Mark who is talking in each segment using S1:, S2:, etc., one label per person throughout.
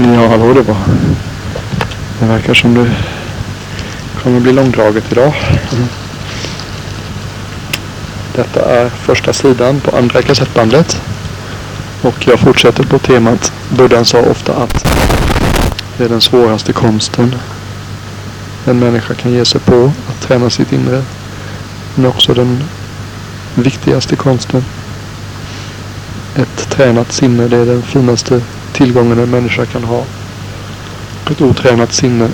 S1: Ja, hallå det var. Det verkar som det kommer bli långdraget idag. Detta är första sidan på andra kassettbandet. Och jag fortsätter på temat. Buddhan sa ofta att det är den svåraste konsten en människa kan ge sig på att träna sitt inre. Men också den viktigaste konsten. Ett tränat sinne, det är den finaste tillgången en människa kan ha. Ett otränat sinne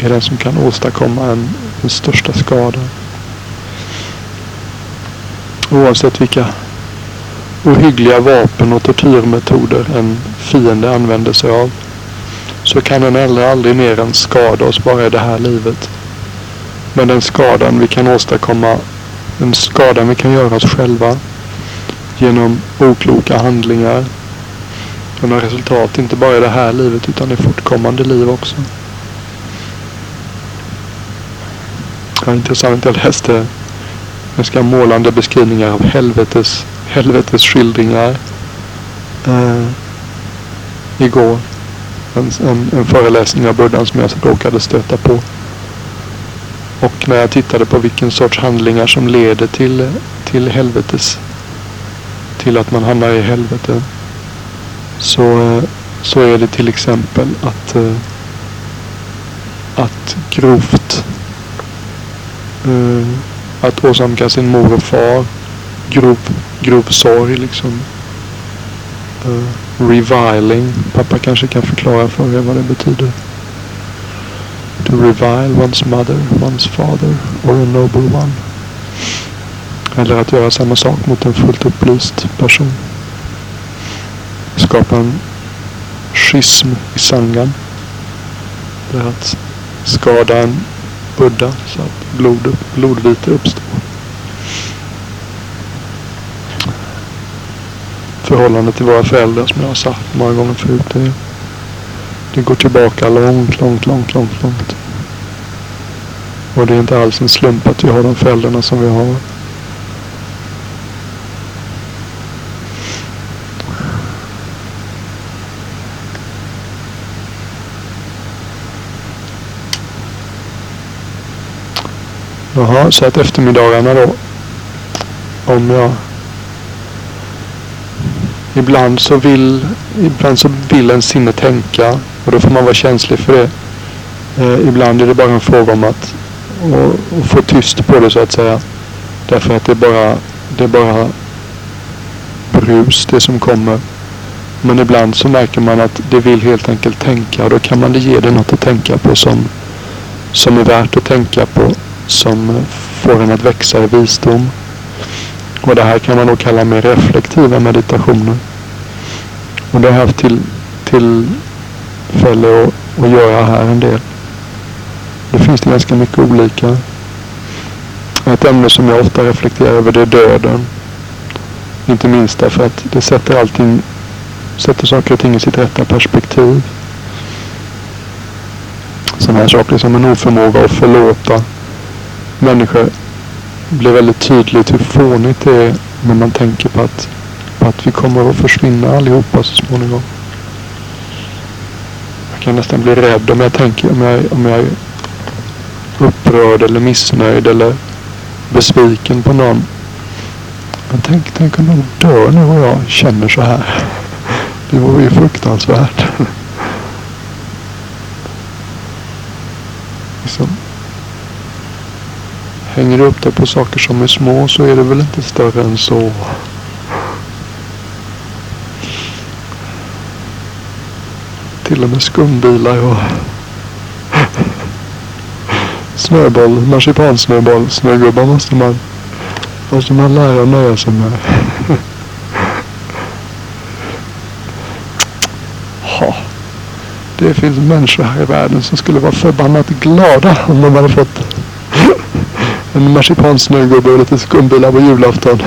S1: är den som kan åstadkomma en, den största skadan. Oavsett vilka ohyggliga vapen och tortyrmetoder en fiende använder sig av så kan den aldrig, aldrig mer än skada oss bara i det här livet. Men den skadan vi kan åstadkomma, den skadan vi kan göra oss själva genom okloka handlingar. Den har resultat inte bara i det här livet utan i fortkommande liv också. Ja, intressant, jag läste ganska målande beskrivningar av helvetes, helvetes skildringar Uh, igår. En, en, en föreläsning av Buddhan som jag alltså råkade stöta på. Och när jag tittade på vilken sorts handlingar som leder till, till helvetes till att man hamnar i helvetet. Så, så är det till exempel att, eh, att grovt eh, att åsamka sin mor och far grov, grov sorg liksom. Uh, reviling. Pappa kanske kan förklara för er vad det betyder. To revile one's mother, one's father or a noble one. Eller att göra samma sak mot en fullt upplyst person. Skapa en schism i sangan. Det är att skada en buddha så att blod, blodvite uppstår. Förhållandet till våra föräldrar som jag har sagt många gånger förut. Det, det går tillbaka långt, långt, långt, långt, långt. Och det är inte alls en slump att vi har de föräldrarna som vi har. Jaha, så att eftermiddagarna då. Om jag... Ibland så vill, ibland så vill en sinne tänka och då får man vara känslig för det. Eh, ibland är det bara en fråga om att och, och få tyst på det så att säga. Därför att det är bara, det är bara brus det som kommer. Men ibland så märker man att det vill helt enkelt tänka och då kan man ge det något att tänka på som, som är värt att tänka på som får en att växa i visdom. Och det här kan man då kalla mer reflektiva meditationer. Och det har jag haft till, tillfälle att, att göra här en del. Det finns det ganska mycket olika. Ett ämne som jag ofta reflekterar över det är döden. Inte minst därför att det sätter allting, sätter saker och ting i sitt rätta perspektiv. Sådana här saker som en oförmåga att förlåta människor blir väldigt tydligt hur fånigt det är när man tänker på att, på att vi kommer att försvinna allihopa så småningom. Jag kan nästan bli rädd om jag tänker om jag, om jag är upprörd eller missnöjd eller besviken på någon. Men tänk, tänk om någon dör nu och jag känner så här. Det vore ju fruktansvärt. liksom, Hänger du upp det på saker som är små så är det väl inte större än så. Till och med skumbilar och snöboll, marsipansnöboll, snögubbar måste man, måste man lära nöja sig med. ha. Det finns människor här i världen som skulle vara förbannat glada om de hade fått en marsipansnögubbe och lite skumbilar på julafton.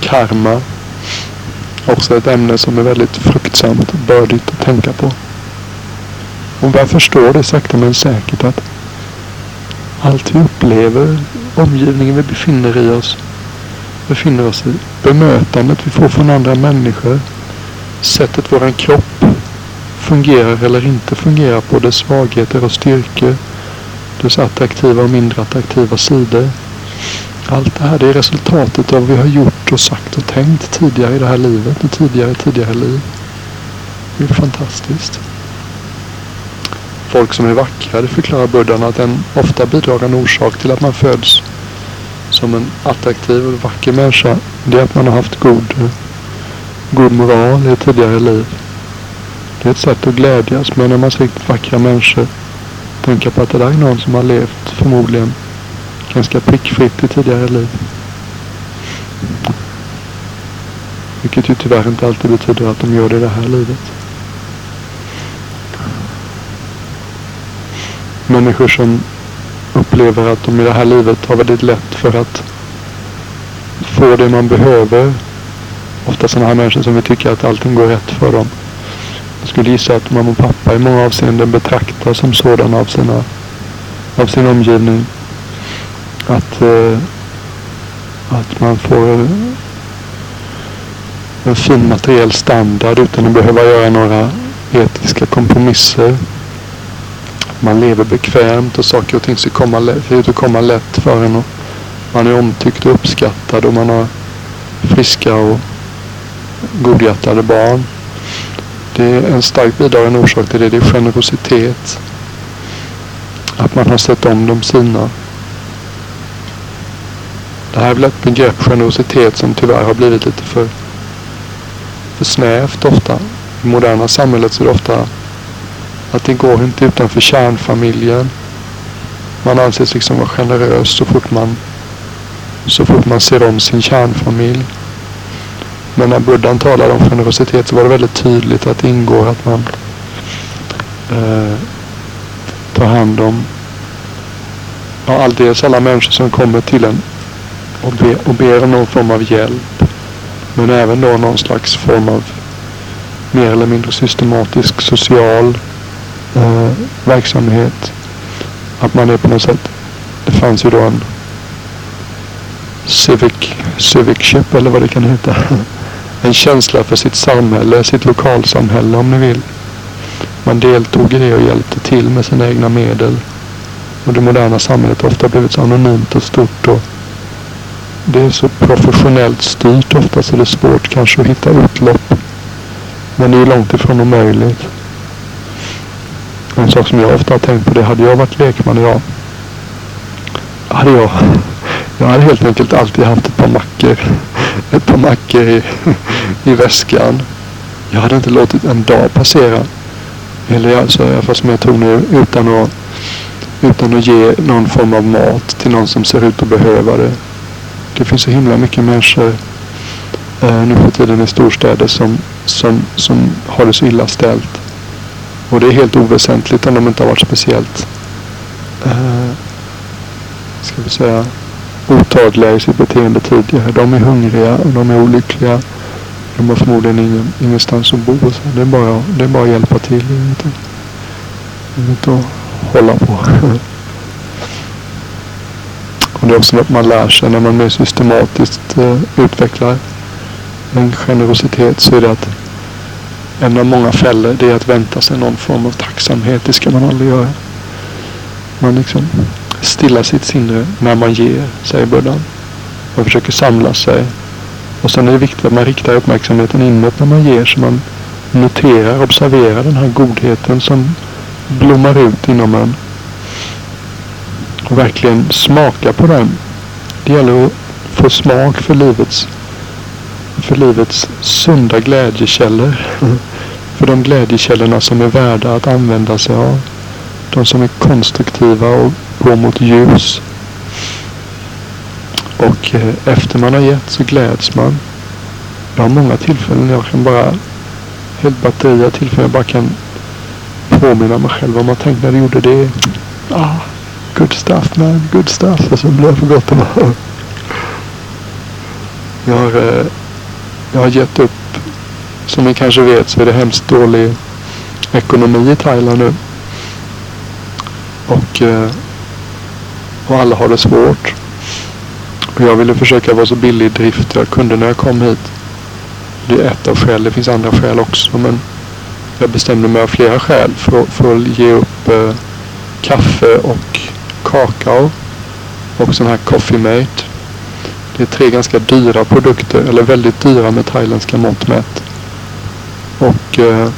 S1: Karma. Också ett ämne som är väldigt fruktsamt och bördigt att tänka på. Och jag förstår det sakta men säkert att allt vi upplever, omgivningen vi befinner i oss, befinner oss i, bemötandet vi får från andra människor, sättet våran kropp fungerar eller inte fungerar på, dess svagheter och styrkor, dess attraktiva och mindre attraktiva sidor. Allt det här det är resultatet av vad vi har gjort och sagt och tänkt tidigare i det här livet och tidigare tidigare liv. Det är fantastiskt. Folk som är vackra, det förklarar buddhan att en ofta bidragande orsak till att man föds som en attraktiv och vacker människa, det är att man har haft god, god moral i ett tidigare liv. Det är ett sätt att glädjas Men när man ser vackra människor. Tänka på att det där är någon som har levt förmodligen ganska prickfritt i tidigare liv. Vilket ju tyvärr inte alltid betyder att de gör det i det här livet. Människor som upplever att de i det här livet har väldigt lätt för att få det man behöver. Ofta sådana här människor som vi tycker att allting går rätt för dem. Jag skulle gissa att mamma och pappa i många avseenden betraktas som sådana av, sina, av sin omgivning. Att, eh, att man får en fin materiell standard utan att behöva göra några etiska kompromisser. Man lever bekvämt och saker och ting ser komma, ut att komma lätt för en. Och man är omtyckt och uppskattad och man har friska och godhjärtade barn. Det är en starkt bidragande orsak till det. Det är generositet. Att man har sett om de sina. Det här är väl ett begrepp generositet som tyvärr har blivit lite för, för snävt ofta. I moderna samhället så är det ofta att det går inte utanför kärnfamiljen. Man anses liksom vara generös så fort man, så fort man ser om sin kärnfamilj. Men när buddhan talade om generositet så var det väldigt tydligt att det ingår att man eh, tar hand om ja, alldeles alla människor som kommer till en och, be, och ber om någon form av hjälp. Men även då någon slags form av mer eller mindre systematisk social eh, verksamhet. Att man är på något sätt. Det fanns ju då en civic, civic ship eller vad det kan heta. En känsla för sitt samhälle, sitt lokalsamhälle om ni vill. Man deltog i det och hjälpte till med sina egna medel. Och det moderna samhället har ofta blivit så anonymt och stort och det är så professionellt styrt ofta så det är svårt kanske att hitta utlopp. Men det är långt ifrån omöjligt. En sak som jag ofta har tänkt på det, hade jag varit lekman idag. Hade jag, jag hade helt enkelt alltid haft ett par mackor. Ett par mackor i, i väskan. Jag hade inte låtit en dag passera. Eller alltså, fall som jag tog nu utan att, utan att ge någon form av mat till någon som ser ut att behöva det. Det finns så himla mycket människor eh, nu för tiden i storstäder som, som, som har det så illa ställt. Och det är helt oväsentligt om de inte har varit speciellt eh, ska vi säga otadliga i sitt beteende tidigare. De är hungriga och de är olyckliga. De har förmodligen ingen, ingenstans att bo. Så det, är bara, det är bara att hjälpa till. Det Inte, inte att hålla på. och det är också något man lär sig när man mer systematiskt eh, utvecklar en generositet så är det att en av många fällor det är att vänta sig någon form av tacksamhet. Det ska man aldrig göra. Man liksom stillar sitt sinne när man ger, säger buddhan. Man försöker samla sig. Och sen är det viktigt att man riktar uppmärksamheten inåt när man ger så man noterar, observerar den här godheten som blommar ut inom en. Och verkligen smaka på den. Det gäller att få smak för livets, för livets sunda glädjekällor. Mm. För de glädjekällorna som är värda att använda sig av. De som är konstruktiva och går mot ljus. Och eh, efter man har gett så gläds man. Jag har många tillfällen jag kan bara, helt batteri av tillfällen jag bara kan påminna mig själv om att tänk när du gjorde det. Ah, good stuff man, good stuff. Och så blir jag för gott humör. Jag har, eh, jag har gett upp. Som ni kanske vet så är det hemskt dålig ekonomi i Thailand nu. Och eh, och alla har det svårt. Och jag ville försöka vara så billig i drift jag kunde när jag kom hit. Det är ett av skälen. Det finns andra skäl också. Men jag bestämde mig av flera skäl för, för att ge upp eh, kaffe och kakao. Och sån här Coffee Mate. Det är tre ganska dyra produkter. Eller väldigt dyra med thailändska mått mätt. Och eh,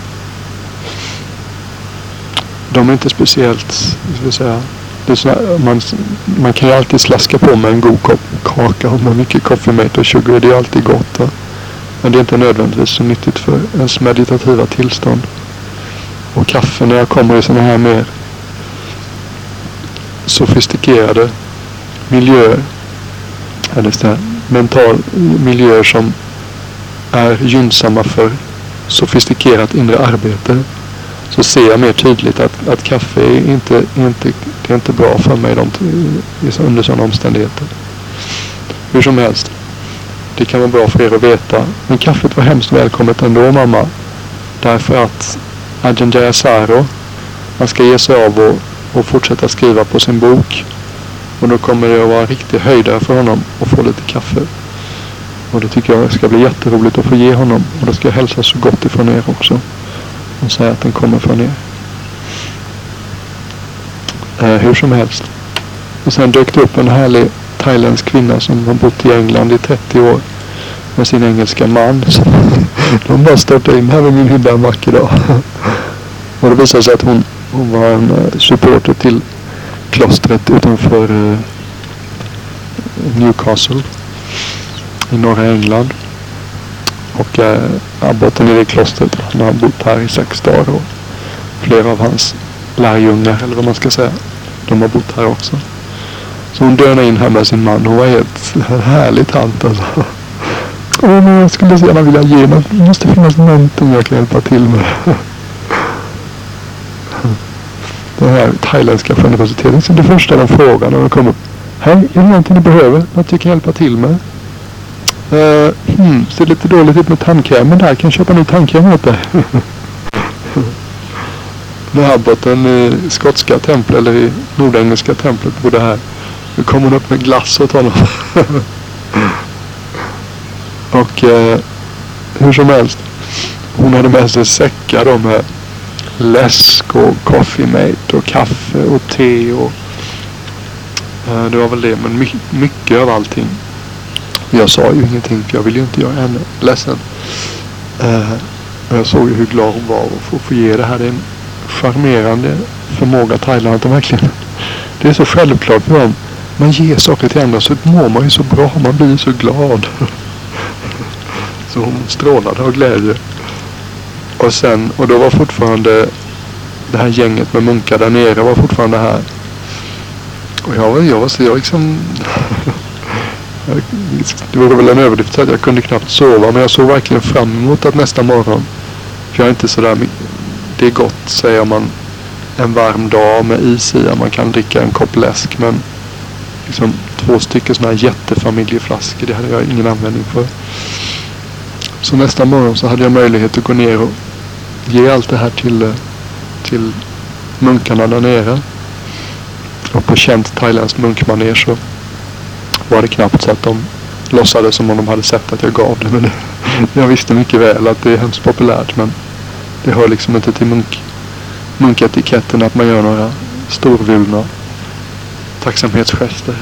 S1: de är inte speciellt, ska jag säga, det man, man kan ju alltid slaska på med en god kopp kaka om man mycket koffemate och sugar. Det är alltid gott. Va? Men det är inte nödvändigtvis så nyttigt för ens meditativa tillstånd. Och kaffe när jag kommer i sådana här mer sofistikerade miljöer. Eller så mental miljöer som är gynnsamma för sofistikerat inre arbete. Så ser jag mer tydligt att, att kaffe är inte, inte, det är inte bra för mig de, under sådana omständigheter. Hur som helst. Det kan vara bra för er att veta. Men kaffet var hemskt välkommet ändå mamma. Därför att Ajahn Jayasaro, han ska ge sig av och, och fortsätta skriva på sin bok. Och då kommer det att vara en riktig höjdare för honom att få lite kaffe. Och det tycker jag ska bli jätteroligt att få ge honom. Och då ska jag hälsa så gott ifrån er också. Och säga att den kommer från er. Eh, hur som helst. Och sen dök det upp en härlig thailändsk kvinna som har bott i England i 30 år med sin engelska man. Så de bara störtade in här vid min hydda en vacker dag. Och det visade sig att hon, hon var en eh, supporter till klostret utanför eh, Newcastle i norra England. Och eh, abboten i det klostret han har bott här i sex dagar. Och flera av hans lärjungar, eller vad man ska säga, de har bott här också. Så hon dönade in här med sin man. Hon var helt härlig tant alltså. Oh, men jag skulle så gärna vilja ge men Det måste finnas någonting jag kan hjälpa till med. Den här thailändska generositeten. Så det första de frågar när de kommer upp. Hej, är det någonting du behöver? Något jag kan hjälpa till med? Uh, hmm, ser lite dåligt ut med tandkrämen där. Kan jag köpa ny tandkräm åt dig? När abboten i eh, skotska templet eller i nordengelska templet bodde här. Nu kom hon upp med glass åt honom. och uh, hur som helst. Hon hade med sig säckar då med läsk och coffee mate och kaffe och te och uh, det var väl det. Men my mycket av allting. Jag sa ju ingenting för jag ville ju inte göra henne ledsen. Eh, och jag såg ju hur glad hon var att få, få ge det här. Det är en charmerande förmåga Thailand att de verkligen det är så självklart för dem man ger saker till andra så mår man ju så bra. Man blir så glad. så hon strålade av glädje. Och sen, och då var fortfarande det här gänget med munkar där nere var fortfarande här. Och jag var, jag var så jag liksom det vore väl en överdrift att jag kunde knappt sova men jag såg verkligen fram emot att nästa morgon. För jag är inte sådär, det är gott säger man en varm dag med is i. Man kan dricka en kopp läsk men liksom två stycken sådana här jättefamiljeflaskor. Det hade jag ingen användning för. Så nästa morgon så hade jag möjlighet att gå ner och ge allt det här till, eh, till munkarna där nere. Och på känt thailändskt munkmanér så var det knappt så att de låtsades som om de hade sett att jag gav det. Men jag visste mycket väl att det är hemskt populärt men det hör liksom inte till munk, munketiketten att man gör några storvulna tacksamhetsgester.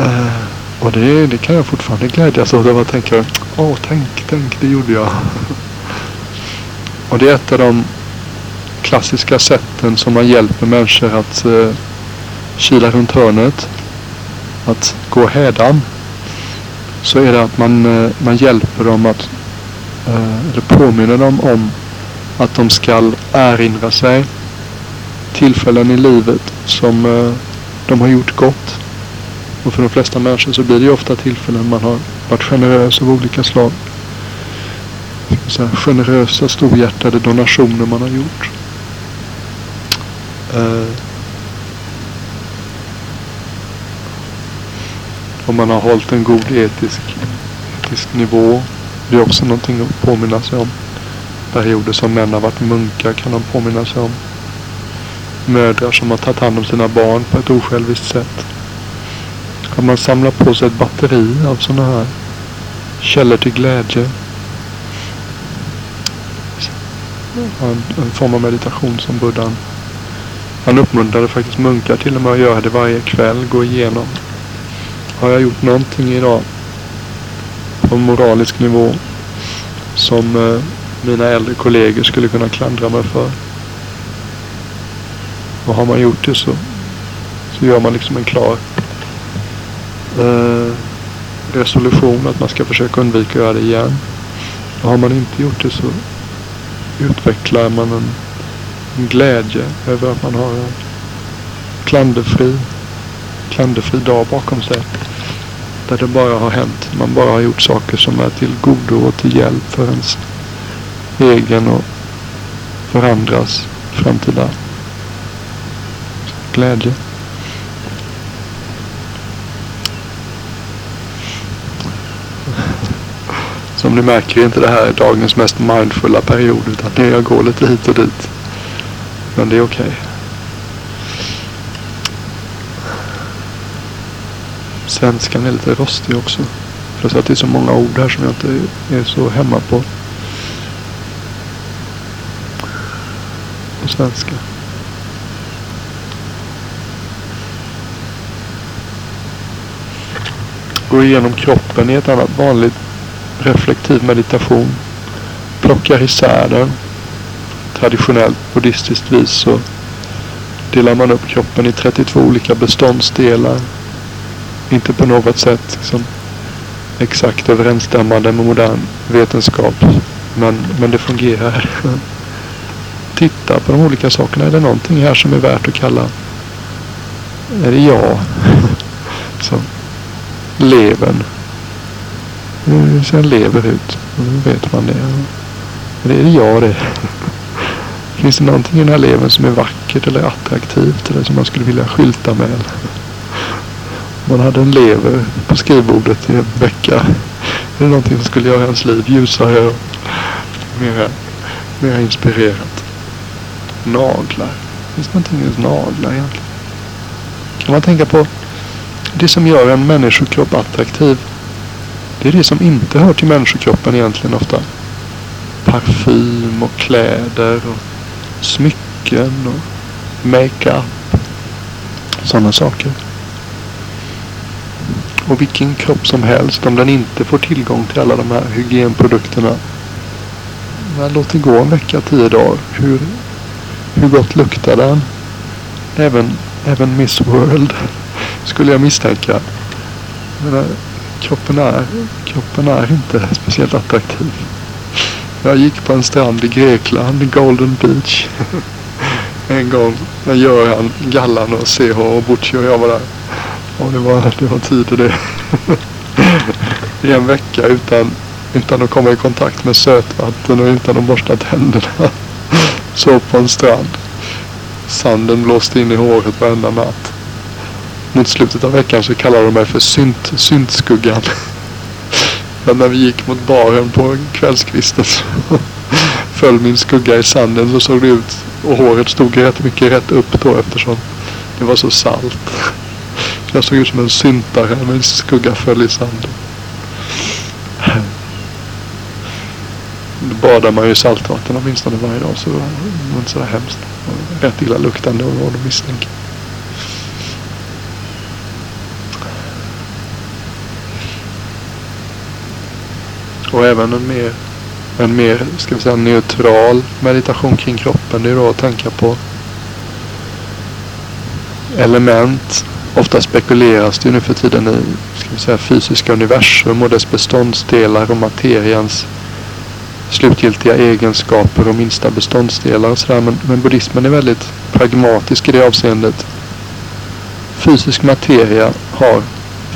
S1: Uh, och det, det kan jag fortfarande glädjas åt. Jag tänker, åh tänk, tänk, det gjorde jag. och det är ett av de klassiska sätten som man hjälper människor att uh, kila runt hörnet. Att gå hädan. Så är det att man, eh, man hjälper dem att, eh, eller påminner dem om att de ska erinra sig tillfällen i livet som eh, de har gjort gott. Och för de flesta människor så blir det ju ofta tillfällen man har varit generös av olika slag. Så här, generösa, storhjärtade donationer man har gjort. Om man har hållit en god etisk, etisk nivå. Det är också någonting att påminna sig om. Perioder som män har varit munkar kan de påminna sig om. mödrar som har tagit hand om sina barn på ett osjälviskt sätt. Att man samlar på sig ett batteri av sådana här källor till glädje. En, en form av meditation som buddhan. Han uppmuntrade faktiskt munkar till och med att göra det varje kväll. Gå igenom. Har jag gjort någonting idag på moralisk nivå som eh, mina äldre kollegor skulle kunna klandra mig för. Och har man gjort det så, så gör man liksom en klar eh, resolution att man ska försöka undvika att göra det igen. Och har man inte gjort det så utvecklar man en, en glädje över att man har en klanderfri, klanderfri dag bakom sig. Där det bara har hänt. Man bara har gjort saker som är till godo och till hjälp för ens egen och för andras framtida glädje. Som ni märker är inte det här dagens mest mindfulla period utan jag går lite hit och dit. Men det är okej. Okay. Svenskan är lite rostig också. Plus att det är så många ord här som jag inte är så hemma på. På svenska. Gå igenom kroppen i ett annat vanligt reflektiv meditation. Plockar isär den. Traditionellt buddhistiskt vis så delar man upp kroppen i 32 olika beståndsdelar. Inte på något sätt liksom, exakt överensstämmande med modern vetenskap. Men, men det fungerar. Titta på de olika sakerna. Är det någonting här som är värt att kalla? Är det jag? som levern. Hur ser en lever ut? Hur vet man det? Det är jag det. Finns det någonting i den här levern som är vackert eller attraktivt eller som man skulle vilja skylta med? Man hade en lever på skrivbordet i en vecka. Är det någonting som skulle göra ens liv ljusare och mera, mera inspirerat? Naglar. Finns det någonting med naglar egentligen? Kan man tänka på det som gör en människokropp attraktiv? Det är det som inte hör till människokroppen egentligen ofta. Parfym och kläder och smycken och makeup. Sådana saker. Och vilken kropp som helst om den inte får tillgång till alla de här hygienprodukterna. Men låt det gå en vecka, tio dagar. Hur, hur gott luktar den? Även, även Miss World skulle jag misstänka. Men, eh, kroppen, är, kroppen är inte speciellt attraktiv. Jag gick på en strand i Grekland, Golden Beach. en gång när Göran, Gallan och CH och Butcher och jag var där. Och det var, det var tid det. I en vecka utan, utan att komma i kontakt med sötvatten och utan att borsta tänderna. Så på en strand. Sanden blåste in i håret varenda natt. Mot slutet av veckan så kallade de mig för synt, syntskuggan. Men när vi gick mot baren på kvällskvisten så föll min skugga i sanden så såg det ut och håret stod rätt mycket rätt upp då eftersom det var så salt. Jag såg ut som en syntare. Min skugga föll i sanden. Då badar man ju i saltvatten åtminstone varje dag så det var inte sådär hemskt. Rätt illa luktande och vad de misstänker. Och även en mer, en mer ska vi säga, neutral meditation kring kroppen. Det är då att tänka på element Ofta spekuleras det nu för tiden i ska vi säga, fysiska universum och dess beståndsdelar och materians slutgiltiga egenskaper och minsta beståndsdelar och sådär. Men, men buddhismen är väldigt pragmatisk i det avseendet. Fysisk materia har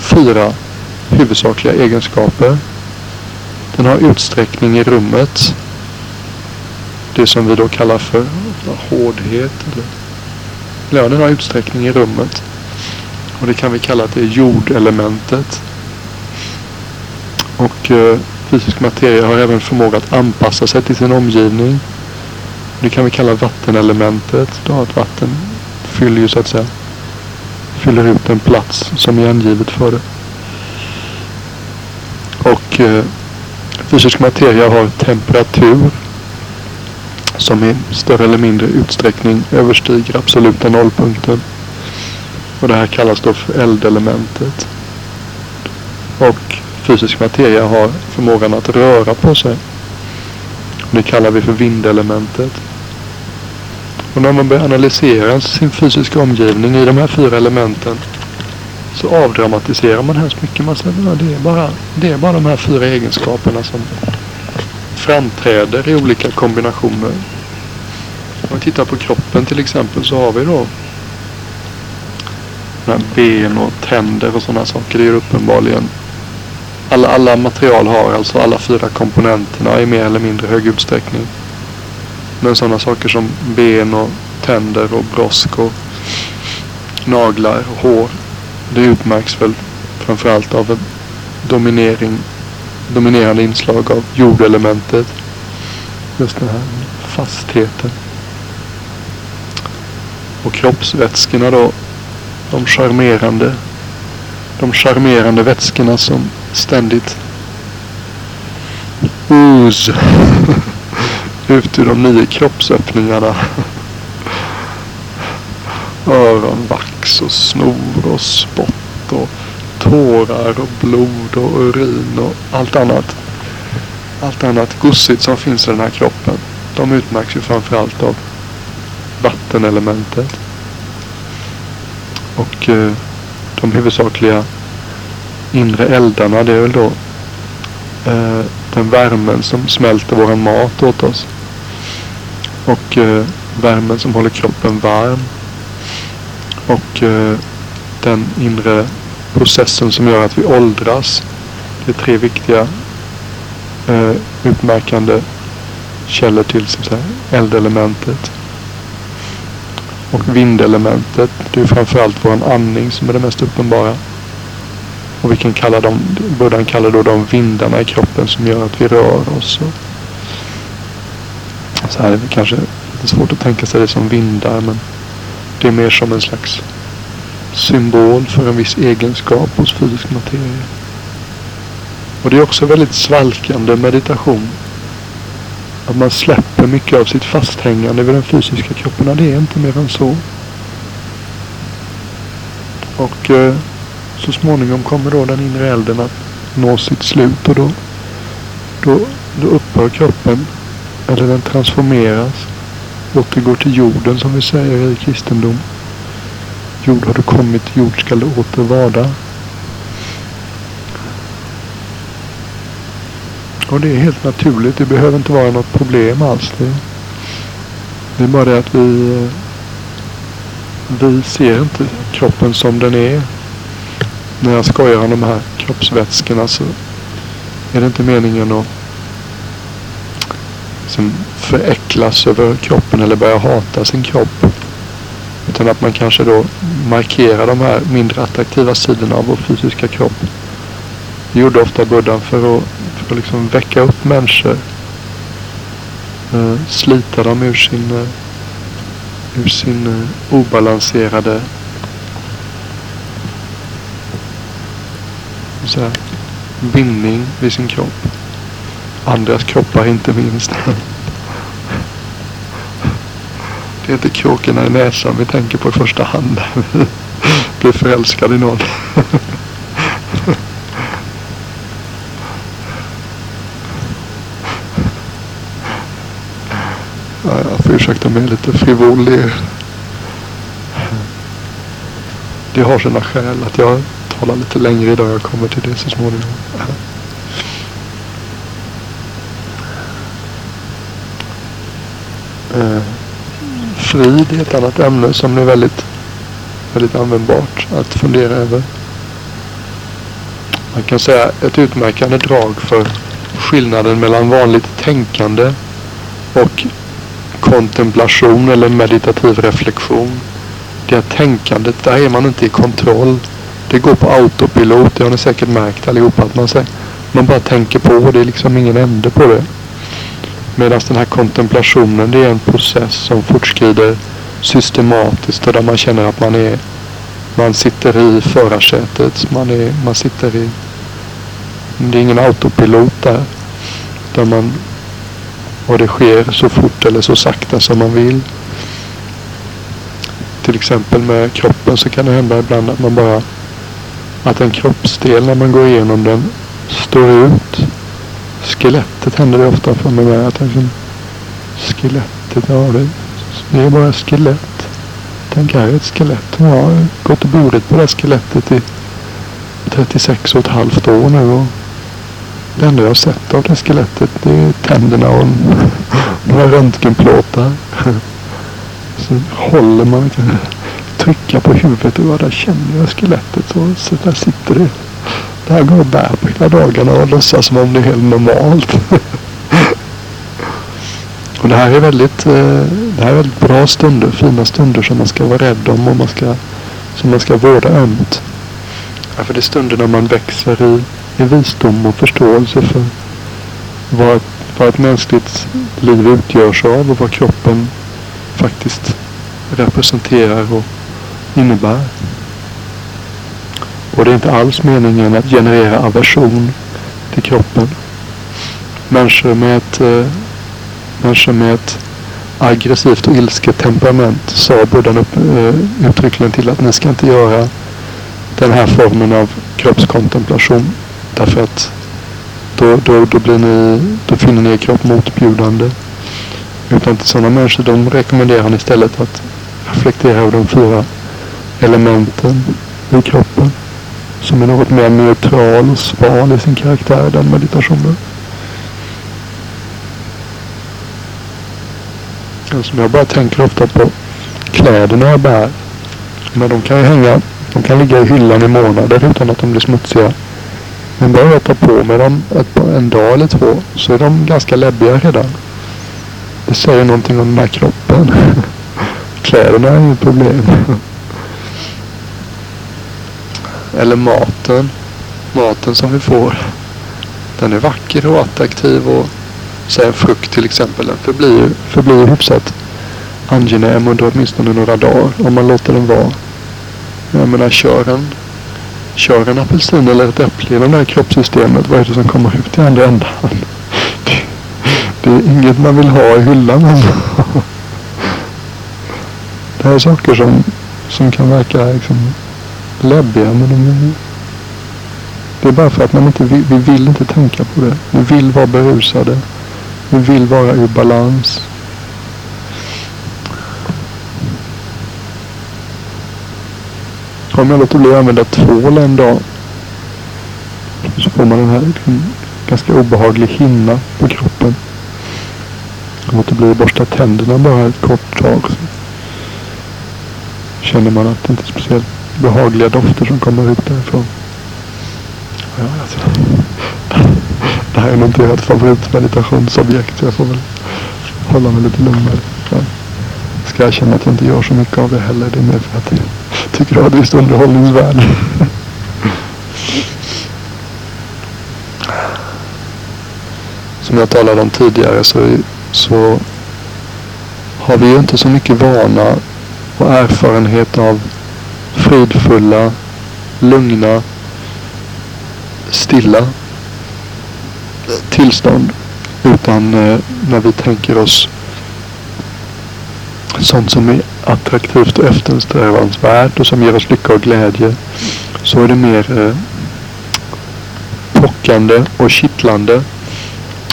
S1: fyra huvudsakliga egenskaper. Den har utsträckning i rummet. Det som vi då kallar för hårdhet. Eller, ja, den har utsträckning i rummet. Och det kan vi kalla att det är jordelementet. Och eh, fysisk materia har även förmåga att anpassa sig till sin omgivning. Det kan vi kalla vattenelementet. Då att vatten fyller ju så att säga fyller ut en plats som är angivet för det. Och eh, fysisk materia har temperatur som i större eller mindre utsträckning överstiger absoluta nollpunkten. Och det här kallas då för eldelementet. Och fysisk materia har förmågan att röra på sig. Det kallar vi för vindelementet. Och när man börjar analysera sin fysiska omgivning i de här fyra elementen så avdramatiserar man hemskt mycket. Man säger att det är bara, det är bara de här fyra egenskaperna som framträder i olika kombinationer. Om vi tittar på kroppen till exempel så har vi då ben och tänder och sådana saker. Det är ju uppenbarligen alla, alla material har alltså alla fyra komponenterna i mer eller mindre hög utsträckning. Men sådana saker som ben och tänder och brosk och naglar och hår. Det utmärks väl framförallt av en dominering, dominerande inslag av jordelementet. Just den här fastheten. Och kroppsvätskorna då. De charmerande. De charmerande vätskorna som ständigt ooze ut ur de nio kroppsöppningarna. Öronvax och snor och spott och tårar och blod och urin och allt annat. Allt annat gussigt som finns i den här kroppen. De utmärks ju framförallt av vattenelementet. Och eh, de huvudsakliga inre eldarna det är väl då eh, den värmen som smälter våran mat åt oss. Och eh, värmen som håller kroppen varm. Och eh, den inre processen som gör att vi åldras. Det är tre viktiga eh, utmärkande källor till så säga, eldelementet. Och vindelementet, det är framförallt vår andning som är det mest uppenbara. Och vi kan kalla dem, Buddhan kallar då de vindarna i kroppen som gör att vi rör oss. så här är det kanske lite svårt att tänka sig det som vindar men det är mer som en slags symbol för en viss egenskap hos fysisk materia. Och det är också väldigt svalkande meditation. Att man släpper mycket av sitt fasthängande vid den fysiska kroppen. Det är inte mer än så. Och eh, så småningom kommer då den inre elden att nå sitt slut och då, då, då upphör kroppen, eller den transformeras, återgår till jorden som vi säger i kristendom. Jord har du kommit, jord skall du åter varda. Och det är helt naturligt. Det behöver inte vara något problem alls. Det, det är bara det att vi, vi ser inte kroppen som den är när jag skojar om de här kroppsvätskorna så är det inte meningen att liksom föräcklas över kroppen eller börja hata sin kropp. Utan att man kanske då markerar de här mindre attraktiva sidorna av vår fysiska kropp. Det gjorde ofta buddhan för att, för att liksom väcka upp människor. Eh, slita dem ur sin, eh, ur sin eh, obalanserade så här, bindning vid sin kropp. Andras kroppar inte minst. Det är inte kråkorna i näsan vi tänker på i första hand. Blir förälskad i någon. Ja, jag får ursäkta mig lite frivolig. Det har sina skäl att jag talar lite längre idag. Jag kommer till det så småningom. Eh, frid är ett annat ämne som är väldigt, väldigt användbart att fundera över. Man kan säga ett utmärkande drag för skillnaden mellan vanligt tänkande och kontemplation eller meditativ reflektion. Det är tänkandet, där är man inte i kontroll. Det går på autopilot. Det har ni säkert märkt allihopa. Att man, säger. man bara tänker på. Det är liksom ingen ände på det. Medan den här kontemplationen det är en process som fortskrider systematiskt och där man känner att man är man sitter i förarsätet. Man, är, man sitter i... Det är ingen autopilot där. Där man, och det sker så fort eller så sakta som man vill. Till exempel med kroppen så kan det hända ibland att man bara... Att en kroppsdel när man går igenom den står ut. Skelettet händer det ofta för mig med. Att liksom, skelettet, ja det, det är bara skelett. Tänk här är ett skelett. Jag har gått och burit på det här skelettet i 36 och ett halvt år nu. Och det enda jag har sett av det skelettet det är tänderna och några röntgenplåtar. Så håller man kan trycka på huvudet och där känner jag skelettet. Så, så där sitter det. Det här går och bär på hela dagarna och låtsas som om det är helt normalt. Och det här är väldigt, eh, det här är väldigt bra stunder, fina stunder som man ska vara rädd om och man ska, som man ska vårda ömt. Ja, för det är stunder när man växer i, i visdom och förståelse för vad, vad ett mänskligt liv utgörs av och vad kroppen faktiskt representerar och innebär. Och det är inte alls meningen att generera aversion till kroppen. Människor med ett eh, människor med ett aggressivt och ilsket temperament sa Buddha upp, uh, uttryckligen till att ni ska inte göra den här formen av kroppskontemplation. Därför att då, då, då, blir ni, då finner ni er kropp motbjudande. Utan till sådana människor de rekommenderar han istället att reflektera över de fyra elementen i kroppen. Som är något mer neutral och sval i sin karaktär, den meditationen. Alltså jag bara tänker ofta på kläderna jag bär. Men de kan ju hänga, de kan ligga i hyllan i månader utan att de blir smutsiga. Men börjar jag ta på mig dem ett, en dag eller två så är de ganska läbbiga redan. Det säger någonting om den här kroppen. Kläderna är inget problem. Eller maten. Maten som vi får. Den är vacker och attraktiv och säg en frukt till exempel, den förblir, förblir hyfsat angenäm under åtminstone några dagar om man låter den vara. Jag menar, kör en, kör en apelsin eller ett äpple i det här kroppssystemet, vad är det som kommer ut i andra ändan? Det, är inget man vill ha i hyllan. Alltså. Det här är saker som, som kan verka liksom läbbiga, men de är, det är bara för att man inte vill, vi vill inte tänka på det. Vi vill vara berusade. Vi vill vara i balans. Om jag låter bli att använda tvål en dag så får man den här liksom, ganska obehaglig hinna på kroppen. Jag låter bli att borsta tänderna bara ett kort tag. Så känner man att det inte är speciellt behagliga dofter som kommer ut därifrån. Ja, alltså. Det här är nog inte ert favoritmeditationsobjekt så jag får väl hålla mig lite lugnare. Ja. ska jag känna att jag inte gör så mycket av det heller. Det är mer för att det tycker det har ett visst underhållningsvärde. Som jag talade om tidigare så, så har vi ju inte så mycket vana och erfarenhet av fridfulla, lugna, stilla tillstånd. Utan eh, när vi tänker oss sånt som är attraktivt och eftersträvansvärt och som ger oss lycka och glädje. Så är det mer eh, pockande och kittlande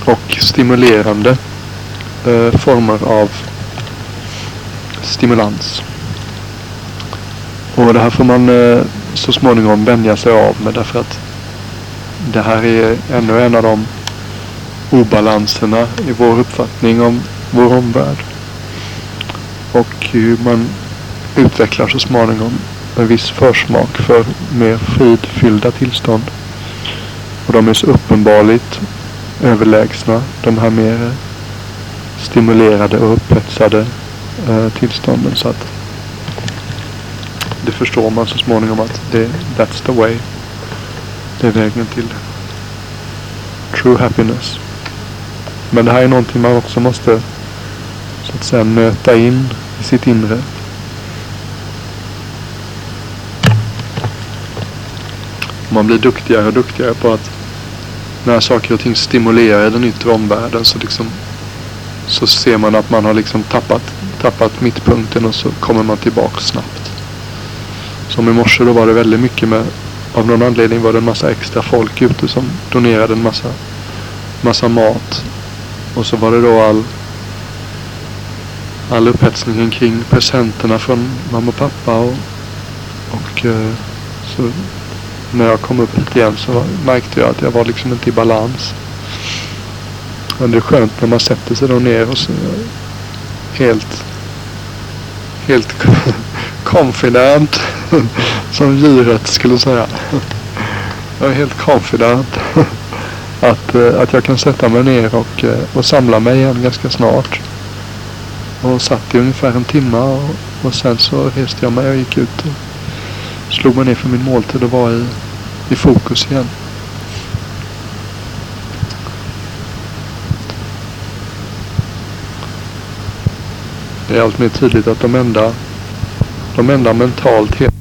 S1: och stimulerande eh, former av stimulans. Och det här får man eh, så småningom vänja sig av med därför att det här är ännu en av de obalanserna i vår uppfattning om vår omvärld. Och hur man utvecklar så småningom en viss försmak för mer fridfyllda tillstånd. Och de är så uppenbarligt överlägsna de här mer stimulerade och upphetsade eh, tillstånden. Så att det förstår man så småningom att det, that's the way. Det är vägen till true happiness. Men det här är någonting man också måste så att säga nöta in i sitt inre. Man blir duktigare och duktigare på att när saker och ting stimulerar i den yttre omvärlden så liksom så ser man att man har liksom tappat, tappat mittpunkten och så kommer man tillbaka snabbt. Som i morse då var det väldigt mycket med, av någon anledning var det en massa extra folk ute som donerade en massa, massa mat. Och så var det då all all upphetsningen kring presenterna från mamma och pappa och, och eh, så när jag kom upp lite igen så märkte jag att jag var liksom inte i balans. Men det är skönt när man sätter sig då ner och så helt helt confident som djuret skulle säga. Jag är helt confident att, eh, att jag kan sätta mig ner och, eh, och samla mig igen ganska snart. Och satt i ungefär en timme och, och sen så reste jag mig och gick ut och slog mig ner för min måltid och var i, i fokus igen. Det är allt mer tydligt att de enda, de enda mentalt helt